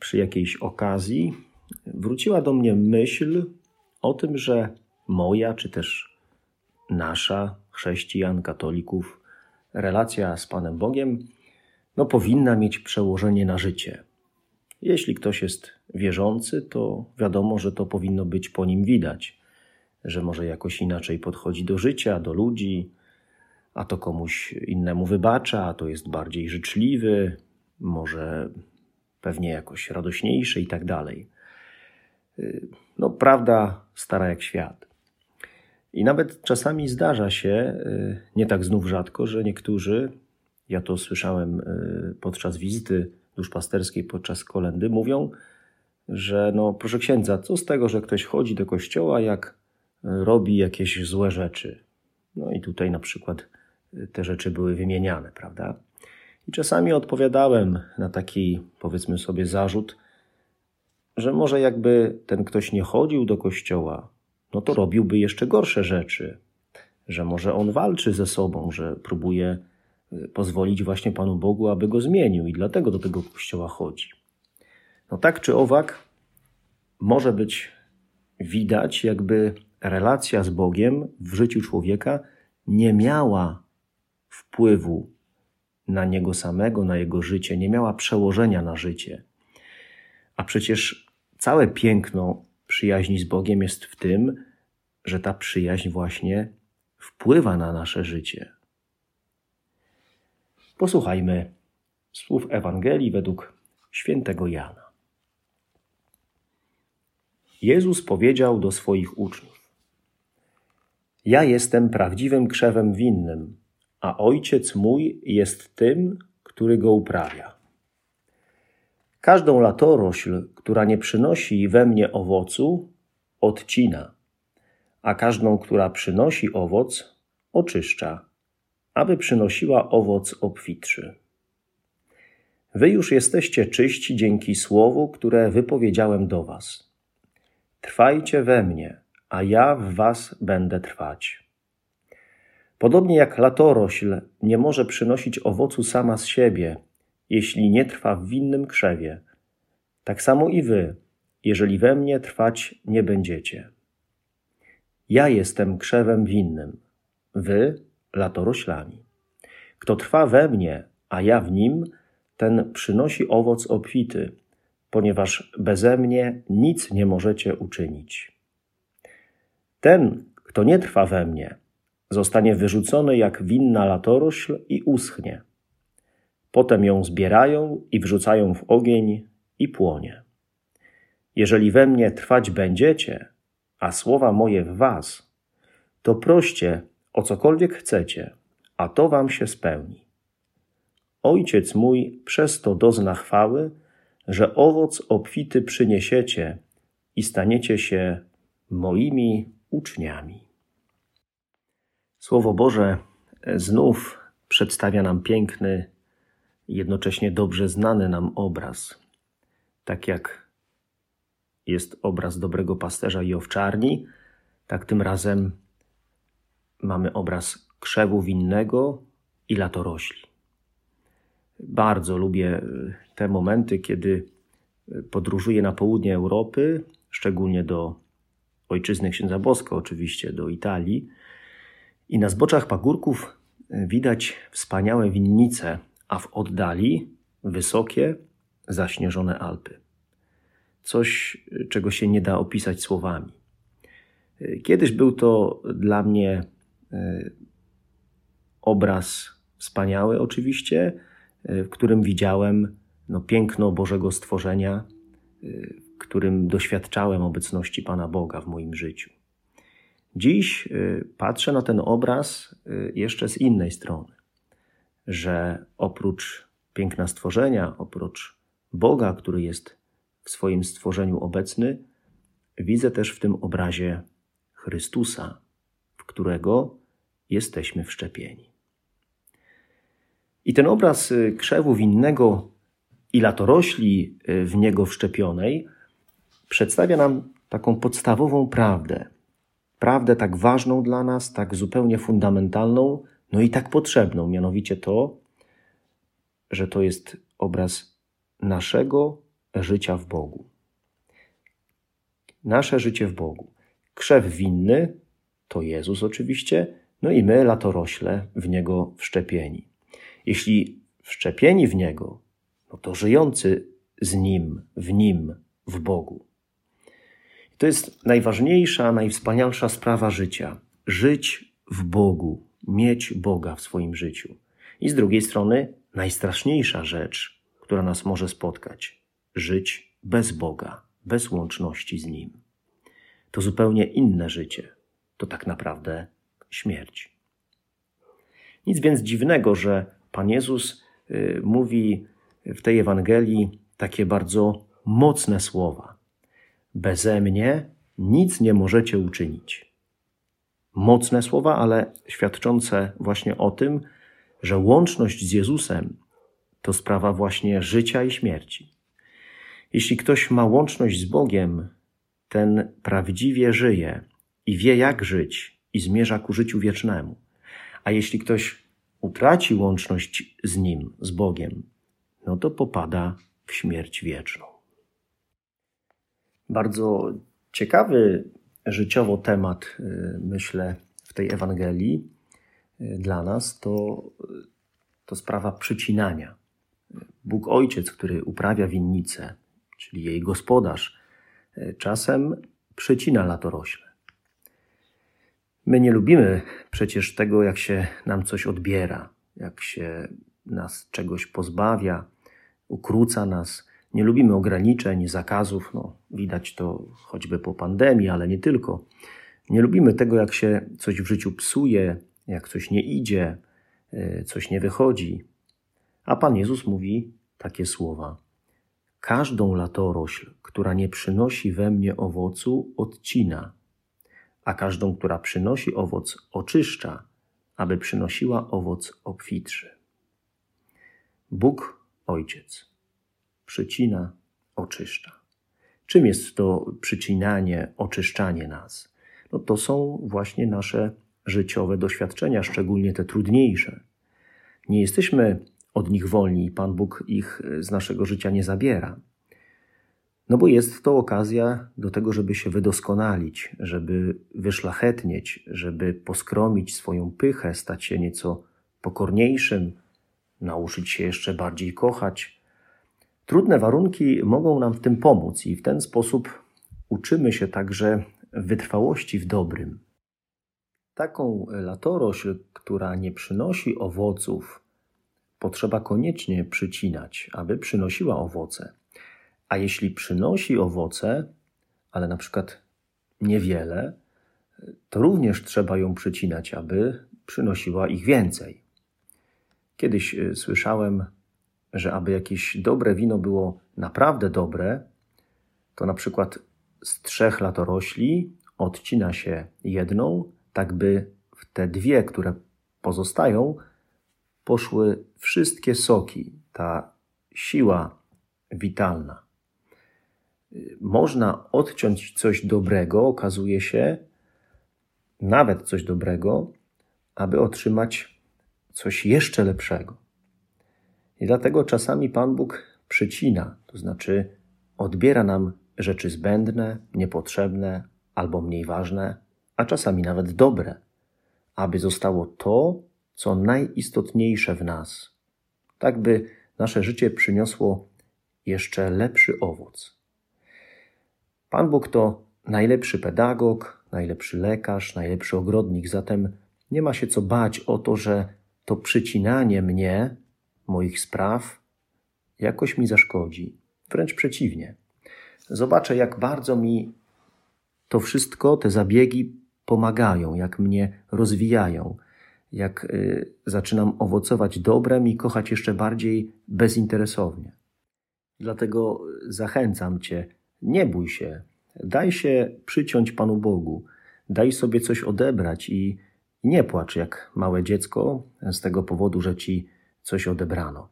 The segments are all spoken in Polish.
przy jakiejś okazji wróciła do mnie myśl o tym, że moja, czy też nasza, chrześcijan, katolików, relacja z Panem Bogiem no, powinna mieć przełożenie na życie. Jeśli ktoś jest wierzący, to wiadomo, że to powinno być po nim widać, że może jakoś inaczej podchodzi do życia, do ludzi, a to komuś innemu wybacza, a to jest bardziej życzliwy, może pewnie jakoś radośniejszy i tak dalej. Y, no, prawda stara jak świat. I nawet czasami zdarza się, y, nie tak znów rzadko, że niektórzy, ja to słyszałem y, podczas wizyty duszpasterskiej, podczas kolendy, mówią, że no proszę księdza, co z tego, że ktoś chodzi do kościoła, jak robi jakieś złe rzeczy. No i tutaj na przykład te rzeczy były wymieniane, prawda? I czasami odpowiadałem na taki, powiedzmy sobie, zarzut, że może jakby ten ktoś nie chodził do kościoła, no to robiłby jeszcze gorsze rzeczy, że może on walczy ze sobą, że próbuje y, pozwolić właśnie Panu Bogu, aby go zmienił i dlatego do tego kościoła chodzi. No tak czy owak, może być widać, jakby relacja z Bogiem w życiu człowieka nie miała wpływu na niego samego, na jego życie, nie miała przełożenia na życie. A przecież całe piękno przyjaźni z Bogiem jest w tym, że ta przyjaźń właśnie wpływa na nasze życie. Posłuchajmy słów Ewangelii według świętego Jana. Jezus powiedział do swoich uczniów: Ja jestem prawdziwym krzewem winnym a ojciec mój jest tym, który go uprawia. Każdą latorośl, która nie przynosi we mnie owocu, odcina, a każdą, która przynosi owoc, oczyszcza, aby przynosiła owoc obfitszy. Wy już jesteście czyści dzięki słowu, które wypowiedziałem do was. Trwajcie we mnie, a ja w was będę trwać. Podobnie jak latorośl nie może przynosić owocu sama z siebie, jeśli nie trwa w winnym krzewie, tak samo i wy, jeżeli we mnie trwać nie będziecie. Ja jestem krzewem winnym, wy latoroślami. Kto trwa we mnie, a ja w nim, ten przynosi owoc obfity, ponieważ beze mnie nic nie możecie uczynić. Ten, kto nie trwa we mnie, Zostanie wyrzucony jak winna latorośl i uschnie. Potem ją zbierają i wrzucają w ogień i płonie. Jeżeli we mnie trwać będziecie, a słowa moje w was, to proście o cokolwiek chcecie, a to wam się spełni. Ojciec mój przez to dozna chwały, że owoc obfity przyniesiecie i staniecie się moimi uczniami. Słowo Boże znów przedstawia nam piękny, jednocześnie dobrze znany nam obraz. Tak jak jest obraz dobrego pasterza i owczarni, tak tym razem mamy obraz krzewu winnego i latorośli. Bardzo lubię e, te momenty, kiedy e, podróżuję na południe Europy, szczególnie do ojczyzny księdza Boska, oczywiście do Italii i na zboczach pagórków e, widać wspaniałe winnice, a w oddali wysokie, zaśnieżone Alpy. Coś, e, czego się nie da opisać słowami. E, kiedyś był to dla mnie obraz wspaniały, oczywiście, w którym widziałem no, piękno Bożego stworzenia, w którym doświadczałem obecności Pana Boga w moim życiu. Dziś y, patrzę na ten obraz y, jeszcze z innej strony, że oprócz piękna stworzenia, oprócz Boga, który jest w swoim stworzeniu obecny, widzę też w tym obrazie Chrystusa, w którego jesteśmy wszczepieni. I ten obraz y, krzewu winnego i latorośli w niego wszczepionej przedstawia nam taką podstawową prawdę. Prawdę tak ważną dla nas, tak zupełnie fundamentalną, no i tak potrzebną, mianowicie to, że to jest obraz naszego życia w Bogu. Nasze życie w Bogu. Krzew winny to Jezus oczywiście, no i my, latorośle, w Niego wszczepieni. Jeśli wszczepieni w Niego, no to żyjący z Nim, w Nim, w Bogu. To jest najważniejsza, najwspanialsza sprawa życia. Żyć w Bogu, mieć Boga w swoim życiu. I z drugiej strony najstraszniejsza rzecz, która nas może spotkać żyć bez Boga, bez łączności z Nim. To zupełnie inne życie. To tak naprawdę śmierć. Nic więc dziwnego, że Pan Jezus y, mówi w tej Ewangelii takie bardzo mocne słowa. Beze mnie nic nie możecie uczynić. Mocne słowa, ale świadczące właśnie o tym, że łączność z Jezusem to sprawa właśnie życia i śmierci. Jeśli ktoś ma łączność z Bogiem, ten prawdziwie żyje i wie, jak żyć, i zmierza ku życiu wiecznemu. A jeśli ktoś utraci łączność z Nim, z Bogiem, no to popada w śmierć wieczną. Bardzo ciekawy życiowo temat, y, myślę, w tej Ewangelii y, dla nas to, to sprawa przycinania. Bóg Ojciec, który uprawia winnicę, czyli jej gospodarz, y, czasem przycina latorośle. My nie lubimy przecież tego, jak się nam coś odbiera, jak się nas czegoś pozbawia, ukróca nas. Nie lubimy ograniczeń, zakazów. No, widać to choćby po pandemii, ale nie tylko. Nie lubimy tego, jak się coś w życiu psuje, jak coś nie idzie, e, coś nie wychodzi. A Pan Jezus mówi takie słowa: Każdą latorośl, która nie przynosi we mnie owocu, odcina a każdą, która przynosi owoc, oczyszcza, aby przynosiła owoc obfitszy. Bóg Ojciec przycina, oczyszcza. Czym jest to przycinanie, oczyszczanie nas? No to są właśnie nasze życiowe doświadczenia, szczególnie te trudniejsze. Nie jesteśmy od nich wolni, Pan Bóg ich z naszego życia nie zabiera. No bo jest to okazja do tego, żeby się wydoskonalić, żeby wyszlachetnieć, żeby poskromić swoją pychę, stać się nieco pokorniejszym, nauczyć się jeszcze bardziej kochać. Trudne warunki mogą nam w tym pomóc i w ten sposób uczymy się także wytrwałości w dobrym. Taką latorośl, która nie przynosi owoców, potrzeba koniecznie przycinać, aby przynosiła owoce. A jeśli przynosi owoce, ale na przykład niewiele, to również trzeba ją przycinać, aby przynosiła ich więcej. Kiedyś y, słyszałem, że aby jakieś dobre wino było naprawdę dobre, to na przykład z trzech latorośli odcina się jedną, tak by w te dwie, które pozostają, poszły wszystkie soki, ta siła witalna można odciąć coś dobrego, okazuje się, nawet coś dobrego, aby otrzymać coś jeszcze lepszego. I dlatego czasami Pan Bóg przycina, to znaczy odbiera nam rzeczy zbędne, niepotrzebne albo mniej ważne, a czasami nawet dobre, aby zostało to, co najistotniejsze w nas, tak by nasze życie przyniosło jeszcze lepszy owoc. Pan Bóg to najlepszy pedagog, najlepszy lekarz, najlepszy ogrodnik, zatem nie ma się co bać o to, że to przycinanie mnie, moich spraw, jakoś mi zaszkodzi. Wręcz przeciwnie. Zobaczę, jak bardzo mi to wszystko, te zabiegi pomagają, jak mnie rozwijają, jak y, zaczynam owocować dobrem i kochać jeszcze bardziej bezinteresownie. Dlatego zachęcam Cię, nie bój się, daj się przyciąć Panu Bogu, daj sobie coś odebrać i nie płacz jak małe dziecko z tego powodu, że Ci coś odebrano.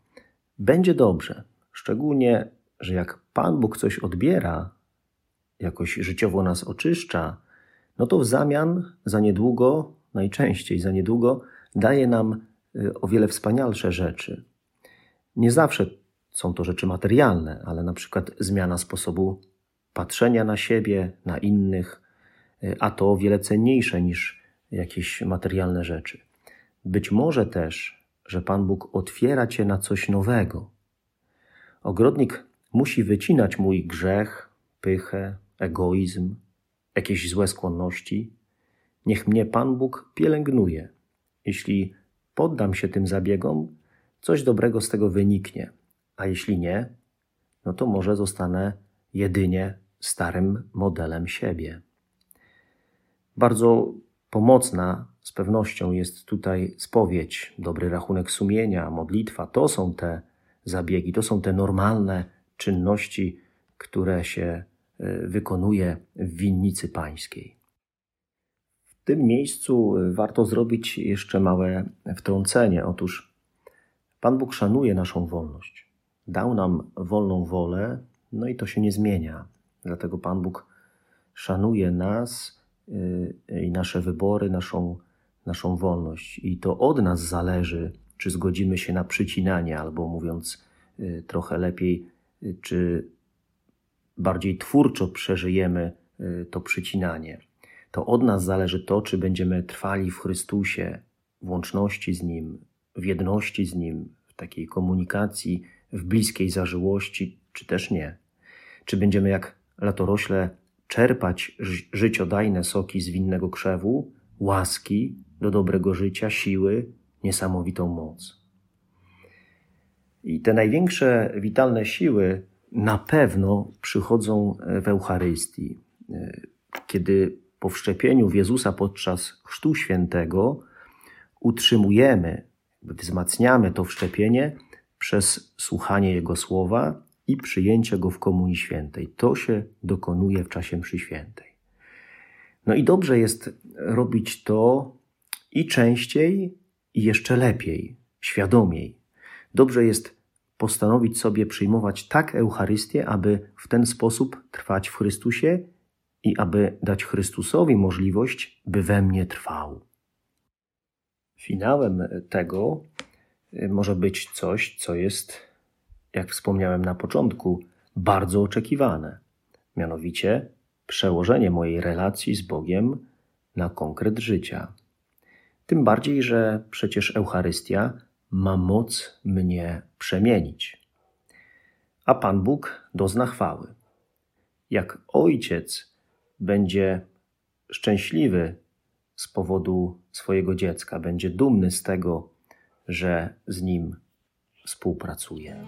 Będzie dobrze, szczególnie, że jak Pan Bóg coś odbiera, jakoś życiowo nas oczyszcza, no to w zamian za niedługo, najczęściej za niedługo, daje nam y, o wiele wspanialsze rzeczy. Nie zawsze są to rzeczy materialne, ale na przykład zmiana sposobu patrzenia na siebie, na innych, y, a to o wiele cenniejsze niż jakieś materialne rzeczy. Być może też, że Pan Bóg otwiera cię na coś nowego. Ogrodnik musi wycinać mój grzech, pychę, egoizm, jakieś złe skłonności. Niech mnie Pan Bóg pielęgnuje. Jeśli poddam się tym zabiegom, coś dobrego z tego wyniknie, a jeśli nie, no to może zostanę jedynie starym modelem siebie. Bardzo pomocna z pewnością jest tutaj spowiedź, dobry rachunek sumienia, modlitwa. To są te zabiegi, to są te normalne czynności, które się e, wykonuje w winnicy pańskiej. W tym miejscu e, warto zrobić jeszcze małe wtrącenie. Otóż Pan Bóg szanuje naszą wolność. Dał nam wolną wolę, no i to się nie zmienia. Dlatego Pan Bóg szanuje nas i nasze wybory, naszą, naszą wolność. I to od nas zależy, czy zgodzimy się na przycinanie, albo mówiąc trochę lepiej, czy bardziej twórczo przeżyjemy y, to przycinanie. To od nas zależy to, czy będziemy trwali w Chrystusie, w łączności z Nim, w jedności z Nim, w takiej komunikacji, w bliskiej zażyłości, czy też nie. Czy będziemy jak latorośle czerpać życiodajne soki z winnego krzewu, łaski do dobrego życia, siły, niesamowitą moc. I te największe witalne siły na pewno przychodzą w Eucharystii. Kiedy po wszczepieniu w Jezusa podczas Chrztu Świętego utrzymujemy, wzmacniamy to wszczepienie przez słuchanie Jego słowa i Go w Komunii Świętej. To się dokonuje w czasie mszy świętej. No i dobrze jest robić to i częściej, i jeszcze lepiej, świadomiej. Dobrze jest postanowić sobie przyjmować tak Eucharystię, aby w ten sposób trwać w Chrystusie i aby dać Chrystusowi możliwość, by we mnie trwał. Finałem tego y, może być coś, co jest, jak wspomniałem na początku, bardzo oczekiwane. Mianowicie przełożenie mojej relacji z Bogiem na konkret życia. Tym bardziej, że przecież Eucharystia ma moc mnie przemienić. A Pan Bóg dozna chwały. Jak ojciec będzie szczęśliwy z powodu swojego dziecka, będzie dumny z tego, że z nim współpracuje.